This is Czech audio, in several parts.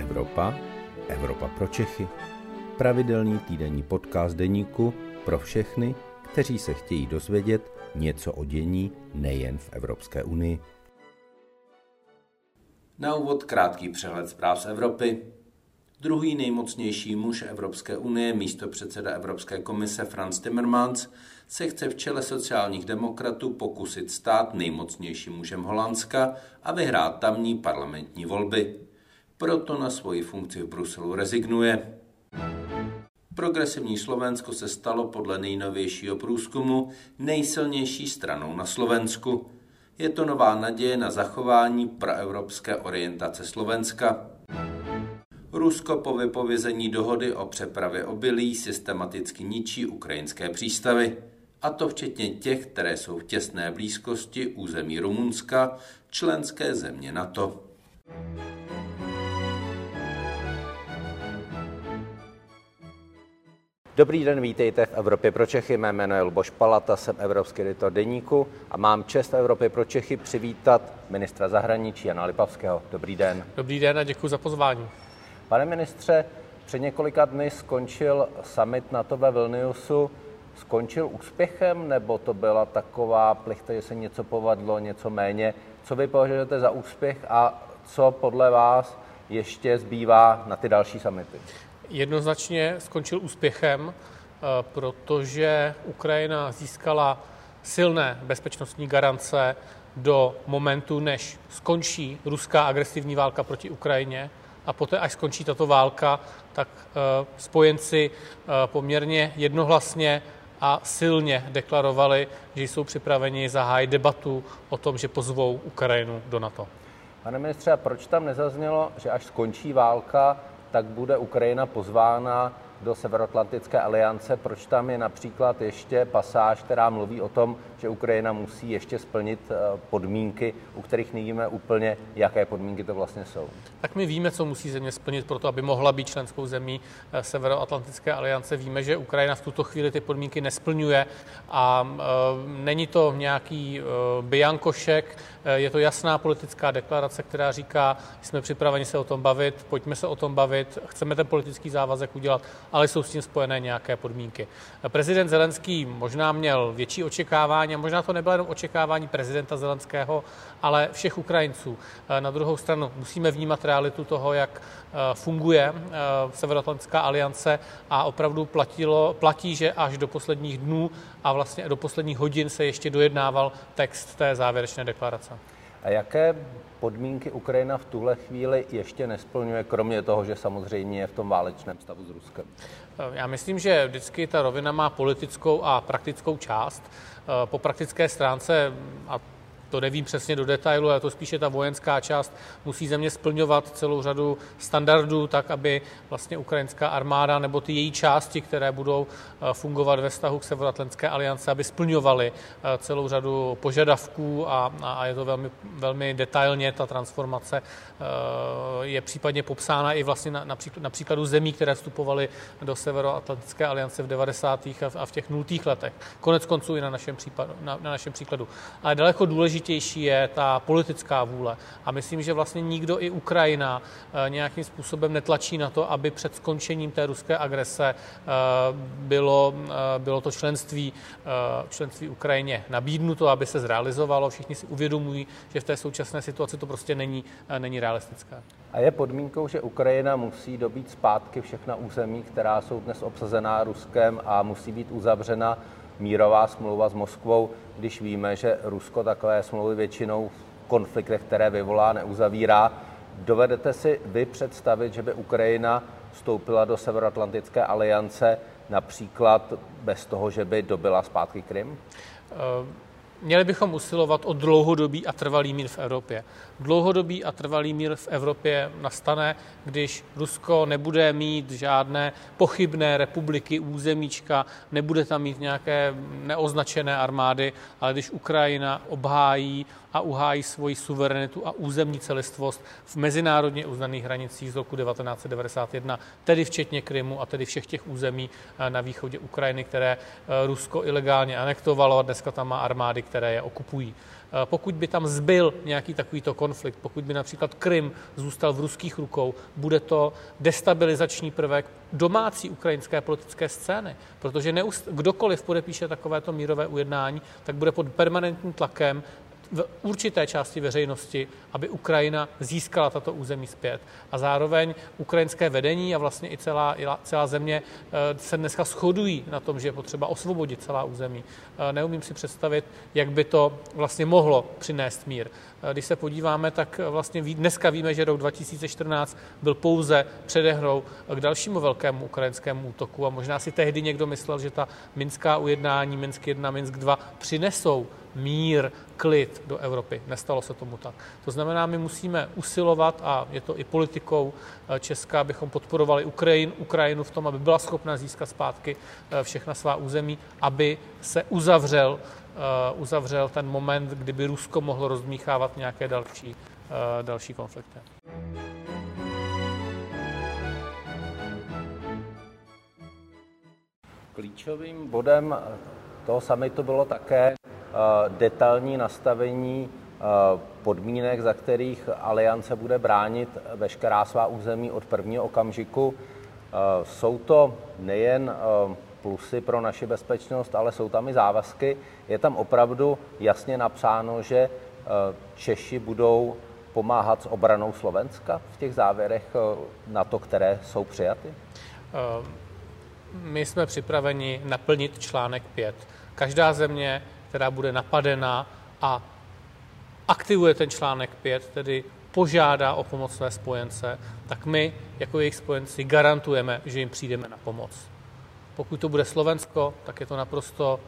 Evropa, Evropa pro Čechy. Pravidelný týdenní podcast deníku pro všechny, kteří se chtějí dozvědět něco o dění nejen v Evropské unii. Na úvod krátký přehled zpráv z Evropy. Druhý nejmocnější muž Evropské unie, místo předseda Evropské komise Franz Timmermans, se chce v čele sociálních demokratů pokusit stát nejmocnějším mužem Holandska a vyhrát tamní parlamentní volby. Proto na svoji funkci v Bruselu rezignuje. Progresivní Slovensko se stalo podle nejnovějšího průzkumu nejsilnější stranou na Slovensku. Je to nová naděje na zachování proevropské orientace Slovenska. Rusko po vypovězení dohody o přepravě obilí systematicky ničí ukrajinské přístavy, a to včetně těch, které jsou v těsné blízkosti území Rumunska, členské země NATO. Dobrý den, vítejte v Evropě pro Čechy. Mé jméno je Luboš Palata, jsem evropský editor deníku a mám čest v Evropě pro Čechy přivítat ministra zahraničí Jana Lipavského. Dobrý den. Dobrý den a děkuji za pozvání. Pane ministře, před několika dny skončil summit NATO ve Vilniusu. Skončil úspěchem, nebo to byla taková plichta, že se něco povadlo, něco méně? Co vy považujete za úspěch a co podle vás ještě zbývá na ty další summity? Jednoznačně skončil úspěchem, eh, protože Ukrajina získala silné bezpečnostní garance do momentu, než skončí ruská agresivní válka proti Ukrajině a poté, až skončí tato válka, tak eh, spojenci eh, poměrně jednohlasně a silně deklarovali, že jsou připraveni zahájit debatu o tom, že pozvou Ukrajinu do NATO. Pane ministře, proč tam nezaznělo, že až skončí válka, tak bude Ukrajina pozvána do Severoatlantické aliance, proč tam je například ještě pasáž, která mluví o tom, že Ukrajina musí ještě splnit eh, podmínky, u kterých nevíme úplně, jaké podmínky to vlastně jsou. Tak my víme, co musí země splnit pro to, aby mohla být členskou zemí eh, Severoatlantické aliance. Víme, že Ukrajina v tuto chvíli ty podmínky nesplňuje a e, není to nějaký biankošek, je to jasná politická deklarace, která říká, jsme připraveni se o tom bavit, pojďme se o tom bavit, chceme ten politický závazek udělat, ale jsou s tím spojené nějaké podmínky. Prezident Zelenský možná měl větší očekávání, a možná to nebylo jenom očekávání prezidenta Zelenského, ale všech Ukrajinců. Na druhou stranu musíme vnímat realitu toho, jak funguje Severoatlantická aliance a opravdu platilo, platí, že až do posledních dnů a vlastně do posledních hodin se ještě dojednával text té závěrečné deklarace. A jaké podmínky Ukrajina v tuhle chvíli ještě nesplňuje, kromě toho, že samozřejmě je v tom válečném stavu s Ruskem? Já myslím, že vždycky ta rovina má politickou a praktickou část. Po praktické stránce, a to nevím přesně do detailu, ale to spíše ta vojenská část musí země splňovat celou řadu standardů, tak aby vlastně ukrajinská armáda nebo ty její části, které budou eh, fungovat ve vztahu k Severoatlantské aliance, aby splňovaly eh, celou řadu požadavků a, a je to velmi, velmi detailně, ta transformace eh, je případně popsána i vlastně na, na příkladu zemí, které vstupovaly do Severoatlantické aliance v 90. a v těch nultých letech. Konec konců i na našem, případu, na, na našem příkladu. Ale daleko důležitější důležitější je ta politická vůle. A myslím, že vlastně nikdo i Ukrajina eh, nějakým způsobem netlačí na to, aby před skončením té ruské agrese eh, bylo, eh, bylo to členství, členství Ukrajině nabídnuto, aby se zrealizovalo. Všichni si uvědomují, že v té současné situaci to prostě není, není realistické. A je podmínkou, že Ukrajina musí dobít zpátky všechna území, která jsou dnes obsazená Ruskem a musí být uzavřena mírová smlouva s Moskvou, když víme, že Rusko takové smlouvy většinou v konfliktech, které vyvolá, neuzavírá. Dovedete si vy představit, že by Ukrajina vstoupila do Severoatlantické aliance například bez toho, že by dobila zpátky Krym? Uh... Měli bychom usilovat o dlouhodobý a trvalý mír v Evropě. Dlouhodobý a trvalý mír v Evropě nastane, když Rusko nebude mít žádné pochybné republiky, územíčka, nebude tam mít nějaké neoznačené armády, ale když Ukrajina obhájí a uhájí svoji suverenitu a územní celistvost v mezinárodně uznaných hranicích z roku 1991, tedy včetně Krymu a tedy všech těch území eh, na východě Ukrajiny, které eh, Rusko ilegálně anektovalo a dneska tam má armády, které je okupují. Eh, pokud by tam zbyl nějaký takovýto konflikt, pokud by například Krym zůstal v ruských rukou, bude to destabilizační prvek domácí ukrajinské politické scény, protože neust- kdokoliv podepíše takovéto mírové ujednání, tak bude pod permanentním tlakem v určité části veřejnosti, aby Ukrajina získala tato území zpět. A zároveň ukrajinské vedení a vlastně i celá, celá země eh, se dneska shodují na tom, že je potřeba osvobodit celá území. Eh, neumím si představit, jak by to vlastně mohlo přinést mír. Eh, když se podíváme, tak vlastně dneska víme, že rok 2014 byl pouze předehrou k dalšímu velkému ukrajinskému útoku a možná si tehdy někdo myslel, že ta minská ujednání, Minsk 1, Minsk 2 přinesou mír, klid do Evropy. Nestalo se tomu tak. To znamená, my musíme usilovat, a je to i politikou eh, Česka, abychom podporovali Ukrajin, Ukrajinu v tom, aby byla schopna získat zpátky eh, všechna svá území, aby se uzavřel, eh, uzavřel ten moment, kdyby Rusko mohlo rozmíchávat nějaké další, další konflikty. Klíčovým bodem toho samitu bylo také detailní nastavení eh, podmínek, za kterých aliance bude bránit veškerá svá území od prvního okamžiku. Eh, jsou to nejen plusy pro naši bezpečnost, ale jsou tam i závazky. Je tam opravdu jasně napsáno, že Češi budou pomáhat s obranou Slovenska v těch závěrech na to, které jsou přijaty? My jsme připraveni naplnit článek 5. Každá země která bude napadena a aktivuje ten článek 5, tedy požádá o pomoc své spojence, tak my jako jejich spojenci garantujeme, že jim přijdeme na pomoc. Pokud to bude Slovensko, tak je to naprosto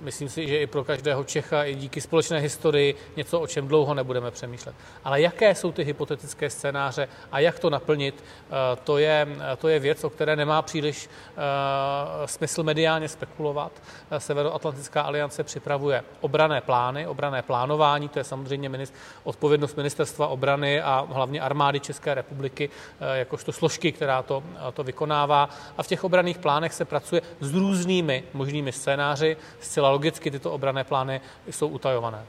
myslím si, že i pro každého Čecha, i díky společné historii, něco, o čem dlouho nebudeme přemýšlet. Ale jaké jsou ty hypotetické scénáře a jak to naplnit, eh, to je, to je věc, o které nemá příliš uh, smysl mediálně spekulovat. Eh, Severoatlantická aliance připravuje obrané plány, obrané plánování, to je samozřejmě odpovědnost ministerstva obrany a hlavně armády České republiky, jakožto složky, která to, to vykonává. A v těch obraných plánech se pracuje s různými možnými scénáři, zcela zcela logicky tyto obrané plány jsou utajované.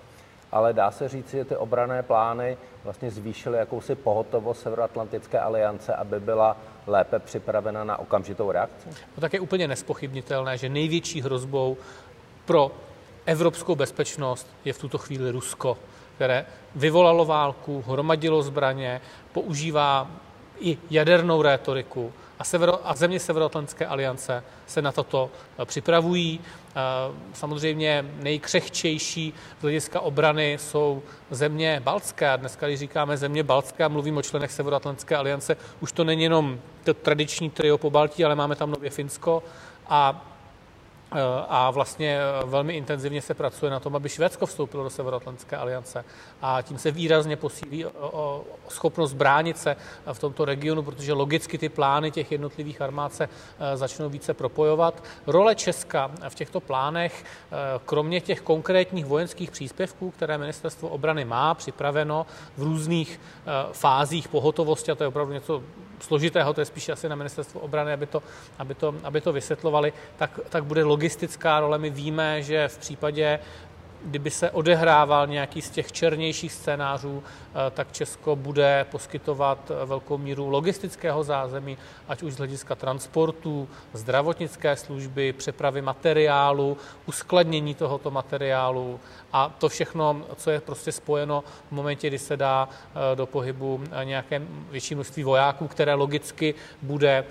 Ale dá se říct, že ty obrané plány vlastně zvýšily jakousi pohotovost Severoatlantické aliance, aby byla lépe připravena na okamžitou reakci? No tak je úplně nespochybnitelné, že největší hrozbou pro evropskou bezpečnost je v tuto chvíli Rusko, které vyvolalo válku, hromadilo zbraně, používá i jadernou rétoriku a, severo, a země Severoatlantské aliance se na toto eh, připravují. Eh, samozřejmě nejkřehčejší z hlediska obrany jsou země baltské. A dneska, když říkáme země baltské a mluvím o členech Severoatlantské aliance, už to není jenom to tradiční trio po Baltí, ale máme tam nově Finsko a a vlastně eh, velmi intenzivně se pracuje na tom, aby Švédsko vstoupilo do Severoatlantské aliance a tím se výrazně posílí eh, schopnost bránit se v tomto regionu, protože logicky ty plány těch jednotlivých armád se začnou více propojovat. Role Česka v těchto plánech, kromě těch konkrétních vojenských příspěvků, které ministerstvo obrany má připraveno v různých fázích pohotovosti, a to je opravdu něco složitého, to je spíše asi na ministerstvo obrany, aby to, aby to, aby to vysvětlovali, tak, tak bude logistická role. My víme, že v případě kdyby se odehrával nějaký z těch černějších scénářů, eh, tak Česko bude poskytovat eh, velkou míru logistického zázemí, ať už z hlediska transportu, zdravotnické služby, přepravy materiálu, uskladnění tohoto materiálu a to všechno, co je prostě spojeno v momentě, kdy se dá eh, do pohybu nějaké větší množství vojáků, které logicky bude,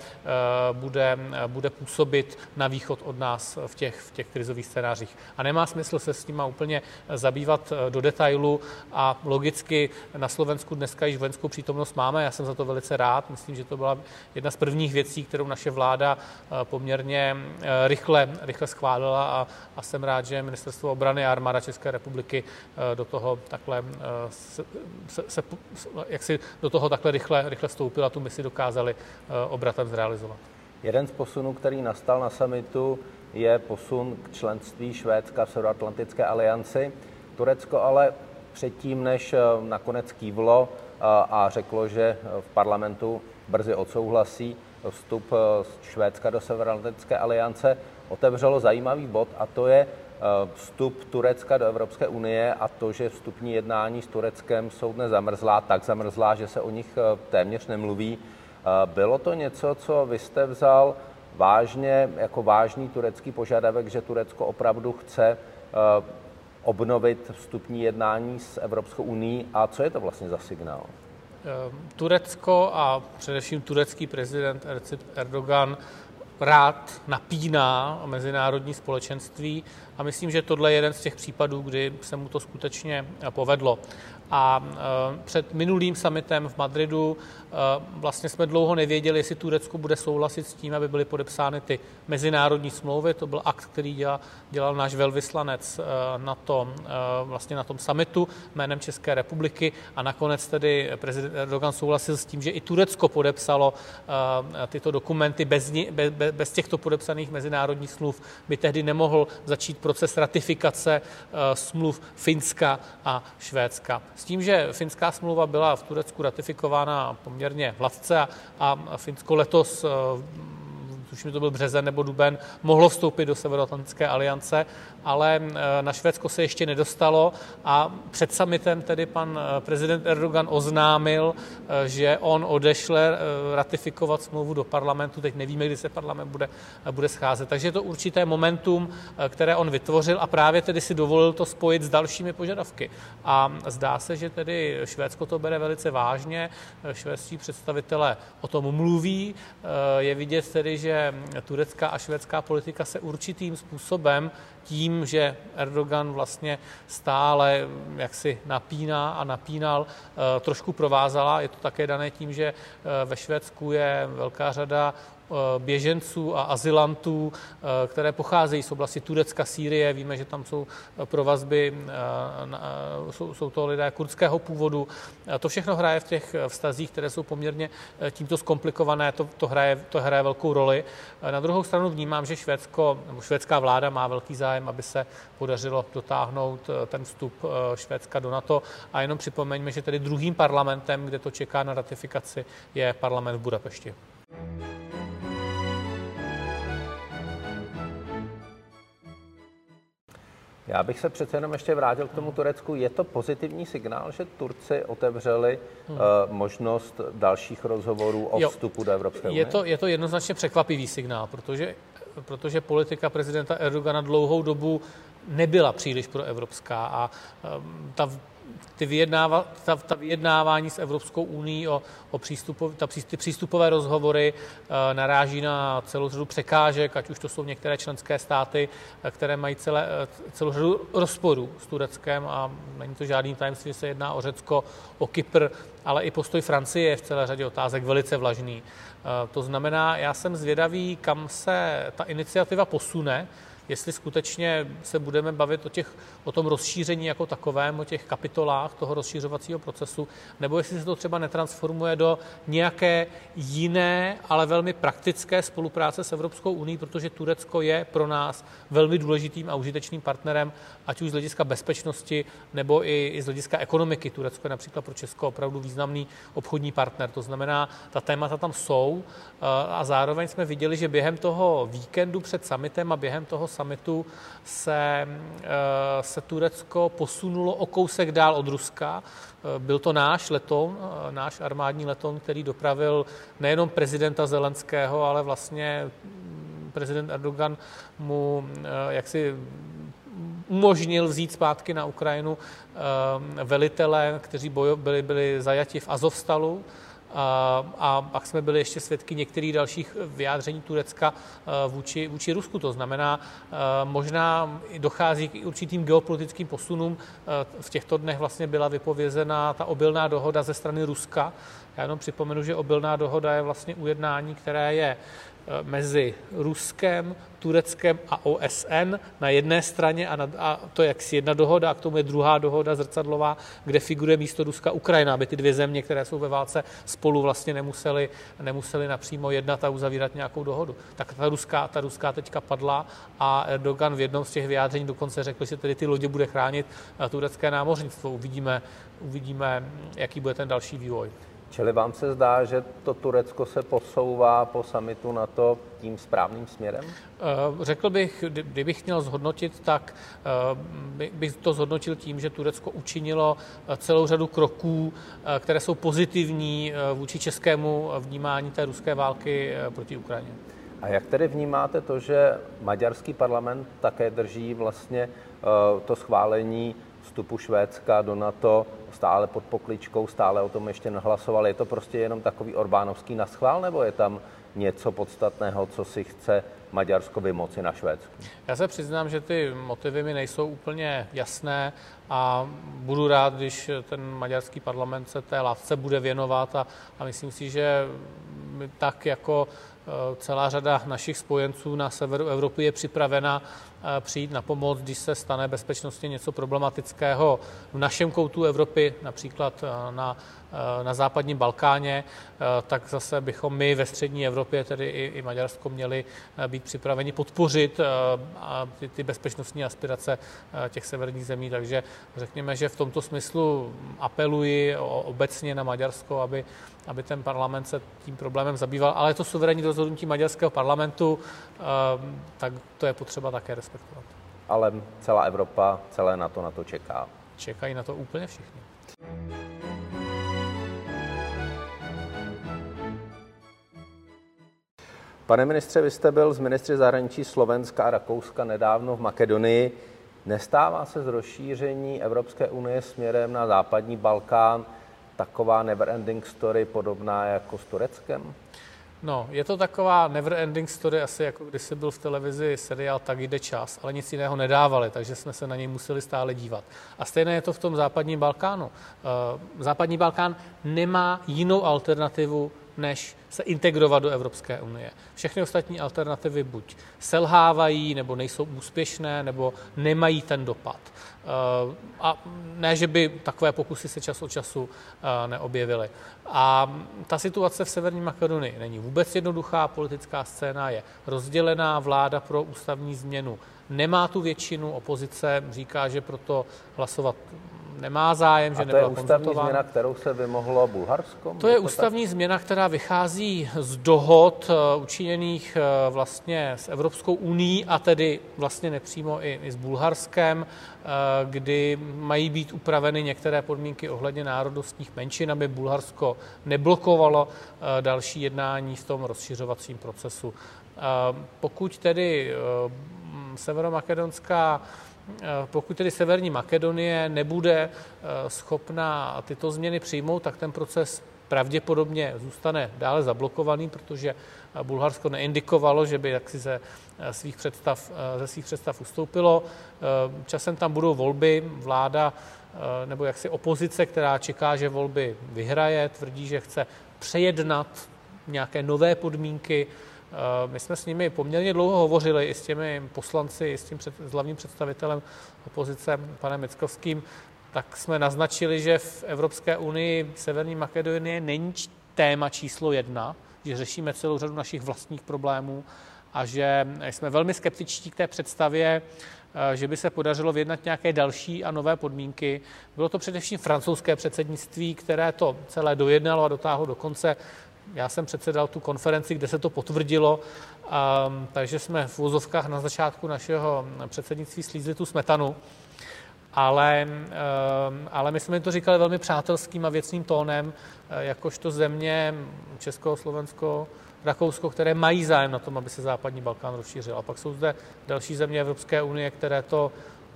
bude, bude působit na východ od nás v těch, v těch krizových scénářích. A nemá smysl se s nimi úplně zabývat eh, do detailu a logicky na Slovensku dneska již vojenskou přítomnost máme. Já jsem za to velice rád. Myslím, že to byla jedna z prvních věcí, kterou naše vláda eh, poměrně eh, rychle, rychle schválila a, a jsem rád, že Ministerstvo obrany a armáda České republiky do toho takhle se, se, se, jak si do toho takhle rychle, rychle vstoupila, tu misi dokázali obratem zrealizovat. Jeden z posunů, který nastal na samitu, je posun k členství Švédska v Severoatlantické alianci. Turecko ale předtím, než nakonec kývlo a řeklo, že v parlamentu brzy odsouhlasí vstup Švédska do Severoatlantické aliance, otevřelo zajímavý bod a to je vstup Turecka do Evropské unie a to, že vstupní jednání s Tureckem jsou dnes zamrzlá, tak zamrzlá, že se o nich téměř nemluví. Bylo to něco, co vy jste vzal vážně, jako vážný turecký požadavek, že Turecko opravdu chce eh, obnovit vstupní jednání s Evropskou unii a co je to vlastně za signál? Eh, Turecko a především turecký prezident Erdogan rád napíná mezinárodní společenství a myslím, že tohle je jeden z těch případů, kdy se mu to skutečně povedlo. A e, před minulým summitem v Madridu e, vlastně jsme dlouho nevěděli, jestli Turecko bude souhlasit s tím, aby byly podepsány ty mezinárodní smlouvy. To byl akt, který dělal, dělal náš velvyslanec e, na tom, vlastně na tom summitu jménem České republiky a nakonec tedy prezident Erdogan souhlasil s tím, že i Turecko podepsalo tyto dokumenty. Bez, bez, bez těchto podepsaných mezinárodních smluv by tehdy nemohl začít proces ratifikace smluv Finska a Švédska. S tím, že finská smlouva byla v Turecku ratifikována poměrně hladce a, Finsko letos tuším, to byl březen nebo duben, mohlo vstoupit do Severoatlantické aliance, ale eh, na Švédsko se ještě nedostalo a před summitem tedy pan eh, prezident Erdogan oznámil, eh, že on odešle ratifikovat smlouvu do parlamentu. Teď nevíme, kdy se parlament bude, bude scházet. Takže je to určité momentum, které on vytvořil a právě tedy si dovolil to spojit s dalšími požadavky. A zdá se, že tedy Švédsko to bere velice vážně. Švédští představitelé o tom mluví. Je vidět tedy, že turecká a švédská politika se určitým způsobem tím, že Erdogan vlastně stále jaksi napíná a napínal, eh, trošku provázala. Je to také dané tím, že eh, ve Švédsku je velká řada běženců a azylantů, eh, které pocházejí z oblasti Turecka, Sýrie. Víme, že tam jsou eh, provazby, jsou, jsou to lidé kurdského původu. To všechno hraje v těch vztazích, které jsou poměrně tímto zkomplikované, to, to, hraje, to hraje velkou roli. Na druhou stranu vnímám, že Švédsko, nebo švédská vláda má velký zájem, aby se podařilo dotáhnout ten vstup Švédska do NATO. A jenom připomeňme, že tedy druhým parlamentem, kde to čeká na ratifikaci, je parlament v Budapešti. Já bych se přece jenom ještě vrátil k tomu Turecku. Je to pozitivní signál, že Turci otevřeli hmm. uh, možnost dalších rozhovorů o jo, vstupu do Evropské unie? Je to, je to jednoznačně překvapivý signál, protože, protože politika prezidenta Erdogana dlouhou dobu nebyla příliš proevropská a um, ta ty, vyjednáva, ta, ta vyjednávání s Evropskou uní o, o přístupo, ta, ty přístupové rozhovory e, naráží na celou řadu překážek, ať už to jsou některé členské státy, e, které mají celé, e, celou řadu rozporů s Tureckem a není to žádný tajemství, se jedná o Řecko, o Kypr, ale i postoj Francie je v celé řadě otázek velice vlažný. To znamená, já jsem zvědavý, kam se ta iniciativa posune, jestli skutečně se budeme bavit o, těch, o tom rozšíření jako takovém, o těch kapitolách toho rozšířovacího procesu, nebo jestli se to třeba netransformuje do nějaké jiné, ale velmi praktické spolupráce s Evropskou uní, protože Turecko je pro nás velmi důležitým a užitečným partnerem, ať už z hlediska bezpečnosti, nebo i, i z hlediska ekonomiky. Turecko je například pro Česko opravdu významný obchodní partner. To znamená, ta témata tam jsou eh, a zároveň jsme viděli, že během toho víkendu před summitem a během toho summitu se, eh, se Turecko posunulo o kousek dál od Ruska. Eh, byl to náš letoun, eh, náš armádní letoun, který dopravil nejenom prezidenta Zelenského, ale vlastně mm, prezident Erdogan mu jaksi umožnil vzít zpátky na Ukrajinu velitele, kteří byli, byli zajati v Azovstalu, a pak jsme byli ještě svědky některých dalších vyjádření Turecka e, vůči, vůči Rusku. To znamená, e, možná dochází k určitým geopolitickým posunům. E, v těchto dnech vlastně byla vypovězena ta obilná dohoda ze strany Ruska. Já jenom připomenu, že obilná dohoda je vlastně ujednání, které je mezi Ruskem, Tureckem a OSN na jedné straně a, na, a to je jaksi jedna dohoda a k tomu je druhá dohoda zrcadlová, kde figuruje místo Ruska Ukrajina, aby ty dvě země, které jsou ve válce, spolu vlastně nemuseli, nemuseli napřímo jednat a uzavírat nějakou dohodu. Tak ta ruská, ta ruská teďka padla a Erdogan v jednom z těch vyjádření dokonce řekl, že tedy ty lodě bude chránit turecké námořnictvo. Uvidíme, uvidíme, jaký bude ten další vývoj. Čili vám se zdá, že to Turecko se posouvá po samitu na to tím správným směrem? Eh, řekl bych, kdybych měl zhodnotit, tak eh, bych to zhodnotil tím, že Turecko učinilo eh, celou řadu kroků, které jsou pozitivní vůči českému vnímání té ruské války proti Ukrajině. A jak tedy vnímáte to, že maďarský parlament také drží vlastně to schválení vstupu Švédska do NATO stále pod pokličkou, stále o tom ještě nehlasoval. Je to prostě jenom takový Orbánovský naschvál, nebo je tam něco podstatného, co si chce Maďarsko vymoci na Švédsku? Já se přiznám, že ty motivy mi nejsou úplně jasné a budu rád, když ten maďarský parlament se té látce bude věnovat a, a myslím si, že tak jako celá řada našich spojenců na severu Evropy je připravena eh, přijít na pomoc, když se stane bezpečnostně něco problematického v našem koutu Evropy, například eh, na Eh, na západním Balkáně, tak zase bychom my ve střední Evropě, tedy i, i Maďarsko, měli být připraveni podpořit ty, ty bezpečnostní aspirace těch severních zemí. Takže řekněme, že v tomto smyslu apeluji obecně na Maďarsko, aby, aby ten parlament se tím problémem zabýval. Ale to suverénní rozhodnutí maďarského parlamentu, tak to je potřeba také respektovat. Ale celá Evropa, celé NATO na to čeká. Čekají na to úplně všichni. Pane ministře, vy jste byl z ministry zahraničí Slovenska a Rakouska nedávno v Makedonii. Nestává se z rozšíření Evropské unie směrem na západní Balkán taková never-ending story podobná jako s Tureckem? No, je to taková never-ending story, asi jako když se byl v televizi seriál Tak jde čas, ale nic jiného nedávali, takže jsme se na něj museli stále dívat. A stejné je to v tom západním Balkánu. Eh, západní Balkán nemá jinou alternativu než se integrovat do Evropské unie. Všechny ostatní alternativy buď selhávají, nebo nejsou úspěšné, nebo nemají ten dopad. Eh, a ne, že by takové pokusy se čas od času eh, neobjevily. A ta situace v Severní Makedonii není vůbec jednoduchá, politická scéna je rozdělená, vláda pro ústavní změnu nemá tu většinu, opozice říká, že proto hlasovat nemá zájem, že A to je ústavní změna, kterou se vymohlo Bulharsko? To je ústavní tak? změna, která vychází z dohod eh, učiněných eh, vlastně s Evropskou uní a tedy vlastně nepřímo i, i s Bulharskem, eh, kdy mají být upraveny některé podmínky ohledně národnostních menšin, aby Bulharsko neblokovalo další jednání v tom rozšiřovacím procesu. Pokud tedy severomakedonská Eh, pokud tedy Severní Makedonie nebude eh, schopna tyto změny přijmout, tak ten proces pravděpodobně zůstane dále zablokovaný, protože eh, Bulharsko neindikovalo, že by jaksi ze svých představ, ze svých představ ustoupilo. Časem tam budou volby, vláda nebo jaksi opozice, která čeká, že volby vyhraje, tvrdí, že chce přejednat nějaké nové podmínky my jsme s nimi poměrně dlouho hovořili i s těmi poslanci, i s tím před, s hlavním představitelem opozice, panem Mickovským, tak jsme naznačili, že v Evropské unii Severní Makedonie není téma číslo jedna, že řešíme celou řadu našich vlastních problémů a že jsme velmi skeptičtí k té představě, eh, že by se podařilo vyjednat nějaké další a nové podmínky. Bylo to především francouzské předsednictví, které to celé dojednalo a dotáhlo do konce. Já jsem předsedal tu konferenci, kde se to potvrdilo, um, takže jsme v vozovkách na začátku našeho předsednictví slízli tu smetanu, ale, um, ale my jsme to říkali velmi přátelským a věcným tónem, eh, jakožto země Česko, Slovensko, Rakousko, které mají zájem na tom, aby se západní Balkán rozšířil. A pak jsou zde další země Evropské unie, které to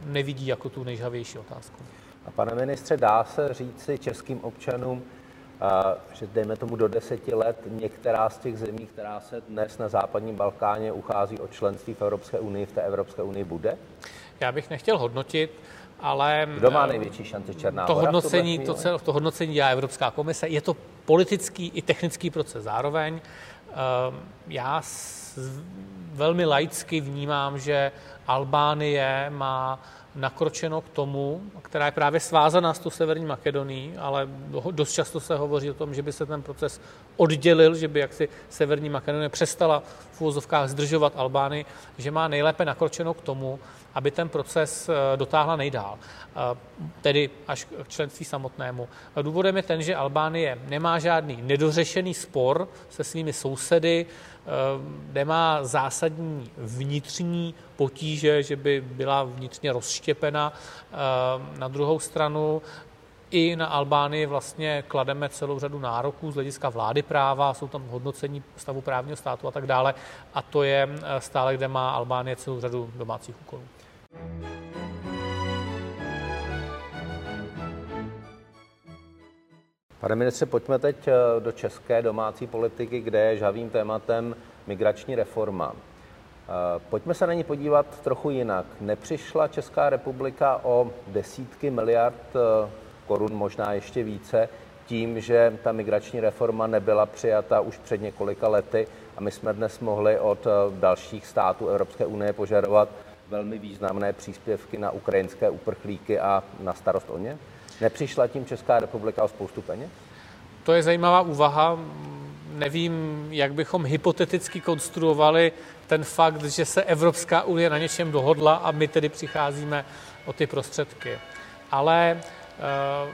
nevidí jako tu nejžavější otázku. A pane ministře, dá se říci českým občanům, že dejme tomu do deseti let některá z těch zemí, která se dnes na západním Balkáně uchází o členství v Evropské unii, v té Evropské unii bude? Já bych nechtěl hodnotit, ale... Kdo má největší šanci Černá to hodnocení, to, cel, to hodnocení dělá Evropská komise. Je to politický i technický proces zároveň. Já velmi laicky vnímám, že Albánie má nakročeno k tomu, která je právě svázaná s tou Severní Makedonií, ale dost často se hovoří o tom, že by se ten proces oddělil, že by jaksi Severní Makedonie přestala v úvozovkách zdržovat Albány, že má nejlépe nakročeno k tomu, aby ten proces eh, dotáhla nejdál, eh, tedy až k členství samotnému. Důvodem je ten, že Albánie nemá žádný nedořešený spor se svými sousedy, nemá zásadní vnitřní potíže, že by byla vnitřně rozštěpena. Na druhou stranu i na Albánii vlastně klademe celou řadu nároků z hlediska vlády práva, jsou tam hodnocení stavu právního státu a tak dále. A to je stále, kde má Albánie celou řadu domácích úkolů. Pane ministře, pojďme teď eh, do české domácí politiky, kde je žavým tématem migrační reforma. Eh, pojďme se na ní podívat trochu jinak. Nepřišla Česká republika o desítky miliard eh, korun, možná ještě více, tím, že ta migrační reforma nebyla přijata už před několika lety a my jsme dnes mohli od dalších států Evropské unie požadovat velmi významné příspěvky na ukrajinské uprchlíky a na starost o ně? Nepřišla tím Česká republika o spoustu peněz? To je zajímavá úvaha. Nevím, jak bychom hypoteticky konstruovali ten fakt, že se Evropská unie na něčem dohodla a my tedy přicházíme o ty prostředky. Ale eh,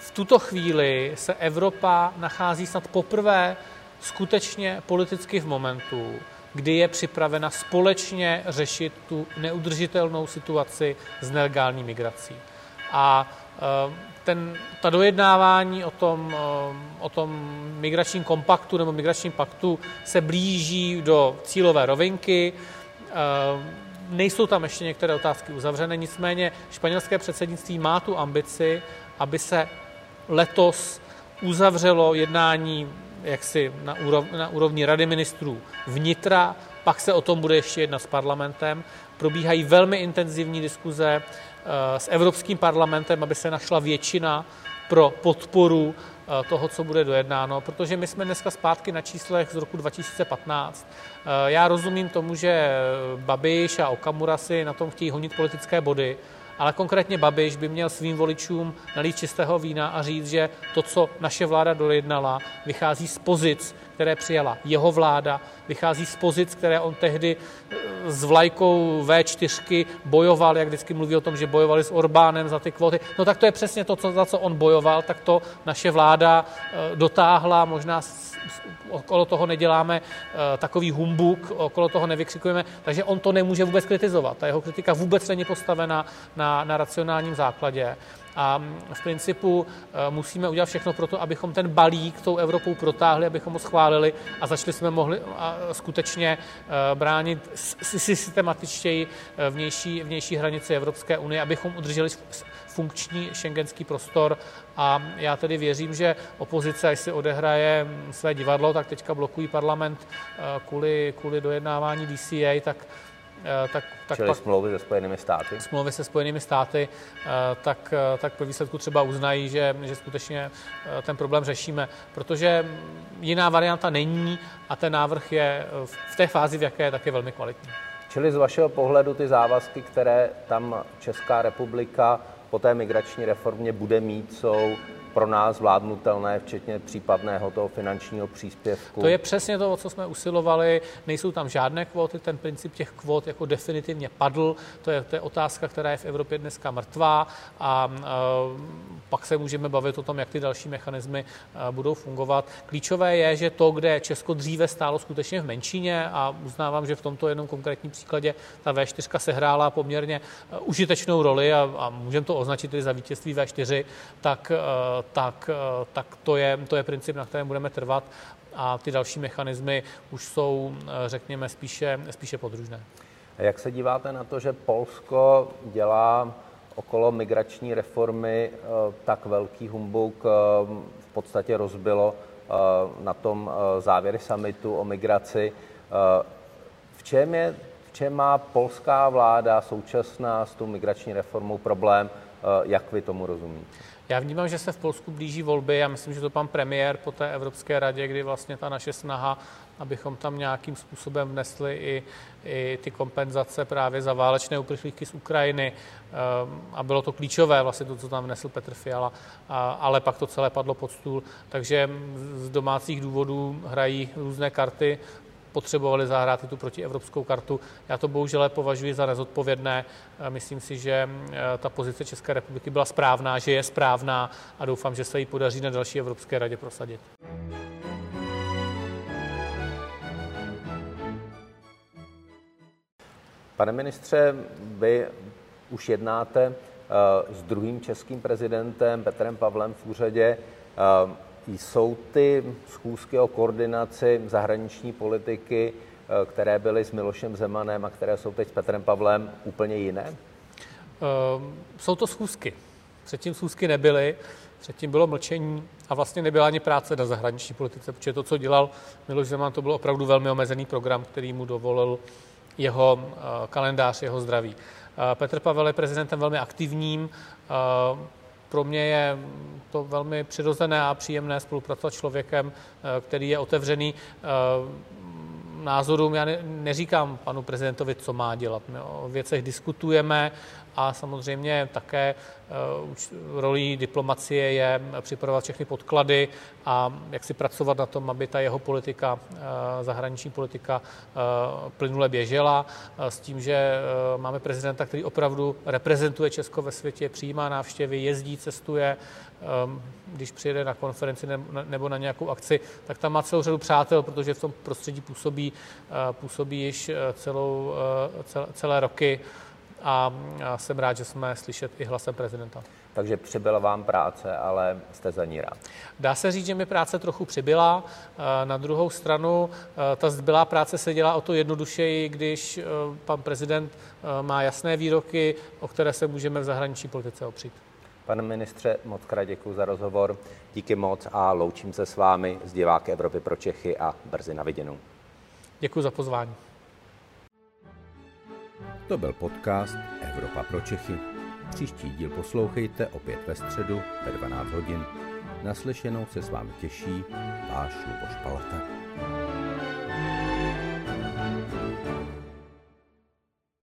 v tuto chvíli se Evropa nachází snad poprvé skutečně politicky v momentu, kdy je připravena společně řešit tu neudržitelnou situaci s nelegální migrací. A eh, ten, ta dojednávání o tom, eh, o tom migračním kompaktu nebo migračním paktu se blíží do cílové rovinky. Eh, nejsou tam ještě některé otázky uzavřené, nicméně španělské předsednictví má tu ambici, aby se letos uzavřelo jednání jaksi na, úrov, na úrovni Rady ministrů vnitra, pak se o tom bude ještě jednat s parlamentem. Probíhají velmi intenzivní diskuze s Evropským parlamentem, aby se našla většina pro podporu eh, toho, co bude dojednáno, protože my jsme dneska zpátky na číslech z roku 2015. Eh, já rozumím tomu, že Babiš a Okamura si na tom chtějí honit politické body, ale konkrétně Babiš by měl svým voličům nalít čistého vína a říct, že to, co naše vláda dojednala, vychází z pozic, které přijala jeho vláda, vychází z pozic, které on tehdy eh, s vlajkou V4 bojoval, jak vždycky mluví o tom, že bojovali s Orbánem za ty kvóty. No tak to je přesně to, co, za co on bojoval, tak to naše vláda eh, dotáhla, možná okolo toho neděláme eh, takový humbuk, okolo toho nevykřikujeme, takže on to nemůže vůbec kritizovat. Ta jeho kritika vůbec není postavena na, na racionálním základě. A v principu eh, musíme udělat všechno pro to, abychom ten balík tou Evropou protáhli, abychom ho schválili a začali jsme mohli skutečně eh, bránit systematičtěji vnější, vnější hranici Evropské unie, abychom udrželi funkční šengenský prostor. A já tedy věřím, že opozice, až si odehraje své divadlo, tak teďka blokují parlament eh, kvůli, kvůli dojednávání DCA, tak eh, tak, tak Čili pak, smlouvy se Spojenými státy? Smlouvy se Spojenými státy, eh, tak, tak po výsledku třeba uznají, že, že skutečně ten problém řešíme, protože jiná varianta není a ten návrh je v té fázi, v jaké je, tak je velmi kvalitní. Čili z vašeho pohledu ty závazky, které tam Česká republika po té migrační reformě bude mít, jsou pro nás zvládnutelné, včetně případného toho finančního příspěvku. To je přesně to, o co jsme usilovali. Nejsou tam žádné kvóty, ten princip těch kvót jako definitivně padl. To je, to je otázka, která je v Evropě dneska mrtvá a, a pak se můžeme bavit o tom, jak ty další mechanismy budou fungovat. Klíčové je, že to, kde Česko dříve stálo skutečně v menšině a uznávám, že v tomto jednom konkrétním příkladě ta V4 sehrála poměrně užitečnou roli a, a můžeme to označit i za vítězství V4, tak tak, eh, tak to, je, to je princip, na kterém budeme trvat a ty další mechanismy už jsou, eh, řekněme, spíše, spíše podružné. A jak se díváte na to, že Polsko dělá okolo migrační reformy eh, tak velký humbuk v podstatě rozbilo na tom závěry samitu o migraci. V čem, je, v čem má polská vláda současná s tou migrační reformou problém? Jak vy tomu rozumíte? Já vnímám, že se v Polsku blíží volby. Já myslím, že to pan premiér po té Evropské radě, kdy vlastně ta naše snaha abychom tam nějakým způsobem vnesli i, i ty kompenzace právě za válečné uprchlíky z Ukrajiny. A bylo to klíčové, vlastně to, co tam vnesl Petr Fiala, ale pak to celé padlo pod stůl. Takže z domácích důvodů hrají různé karty potřebovali zahrát tu protievropskou kartu. Já to bohužel považuji za nezodpovědné. Myslím si, že ta pozice České republiky byla správná, že je správná a doufám, že se jí podaří na další Evropské radě prosadit. Pane ministře, vy už jednáte s druhým českým prezidentem Petrem Pavlem v úřadě. Jsou ty schůzky o koordinaci zahraniční politiky, eh, které byly s Milošem Zemanem a které jsou teď s Petrem Pavlem, úplně jiné? Ehm, jsou to schůzky. Předtím schůzky nebyly, předtím bylo mlčení a vlastně nebyla ani práce na zahraniční politice, protože to, co dělal Miloš Zeman, to byl opravdu velmi omezený program, který mu dovolil jeho eh, kalendář, jeho zdraví. Eh, Petr Pavel je prezidentem velmi aktivním, pro mě je to velmi přirozené a příjemné spolupracovat s člověkem, eh, který je otevřený eh, názorům. Já neříkám panu prezidentovi, co má dělat. My o věcech diskutujeme a samozřejmě také uh, rolí diplomacie je připravovat všechny podklady a jak si pracovat na tom, aby ta jeho politika, uh, zahraniční politika uh, plynule běžela s tím, že máme prezidenta, který opravdu reprezentuje Česko ve světě, přijímá návštěvy, jezdí, cestuje, když přijede na konferenci nebo na nějakou akci, tak tam má celou řadu přátel, protože v tom prostředí působí, působí již celou, celé roky a jsem rád, že jsme slyšet i hlasem prezidenta. Takže přibyla vám práce, ale jste za ní rád. Dá se říct, že mi práce trochu přibyla. Na druhou stranu, ta zbylá práce se dělá o to jednodušeji, když pan prezident má jasné výroky, o které se můžeme v zahraniční politice opřít. Pane ministře, moc krát děkuji za rozhovor. Díky moc a loučím se s vámi z diváky Evropy pro Čechy a brzy na viděnou. Děkuji za pozvání. To byl podcast Evropa pro Čechy. Příští díl poslouchejte opět ve středu ve 12 hodin. Naslyšenou se s vámi těší váš Luboš Palata.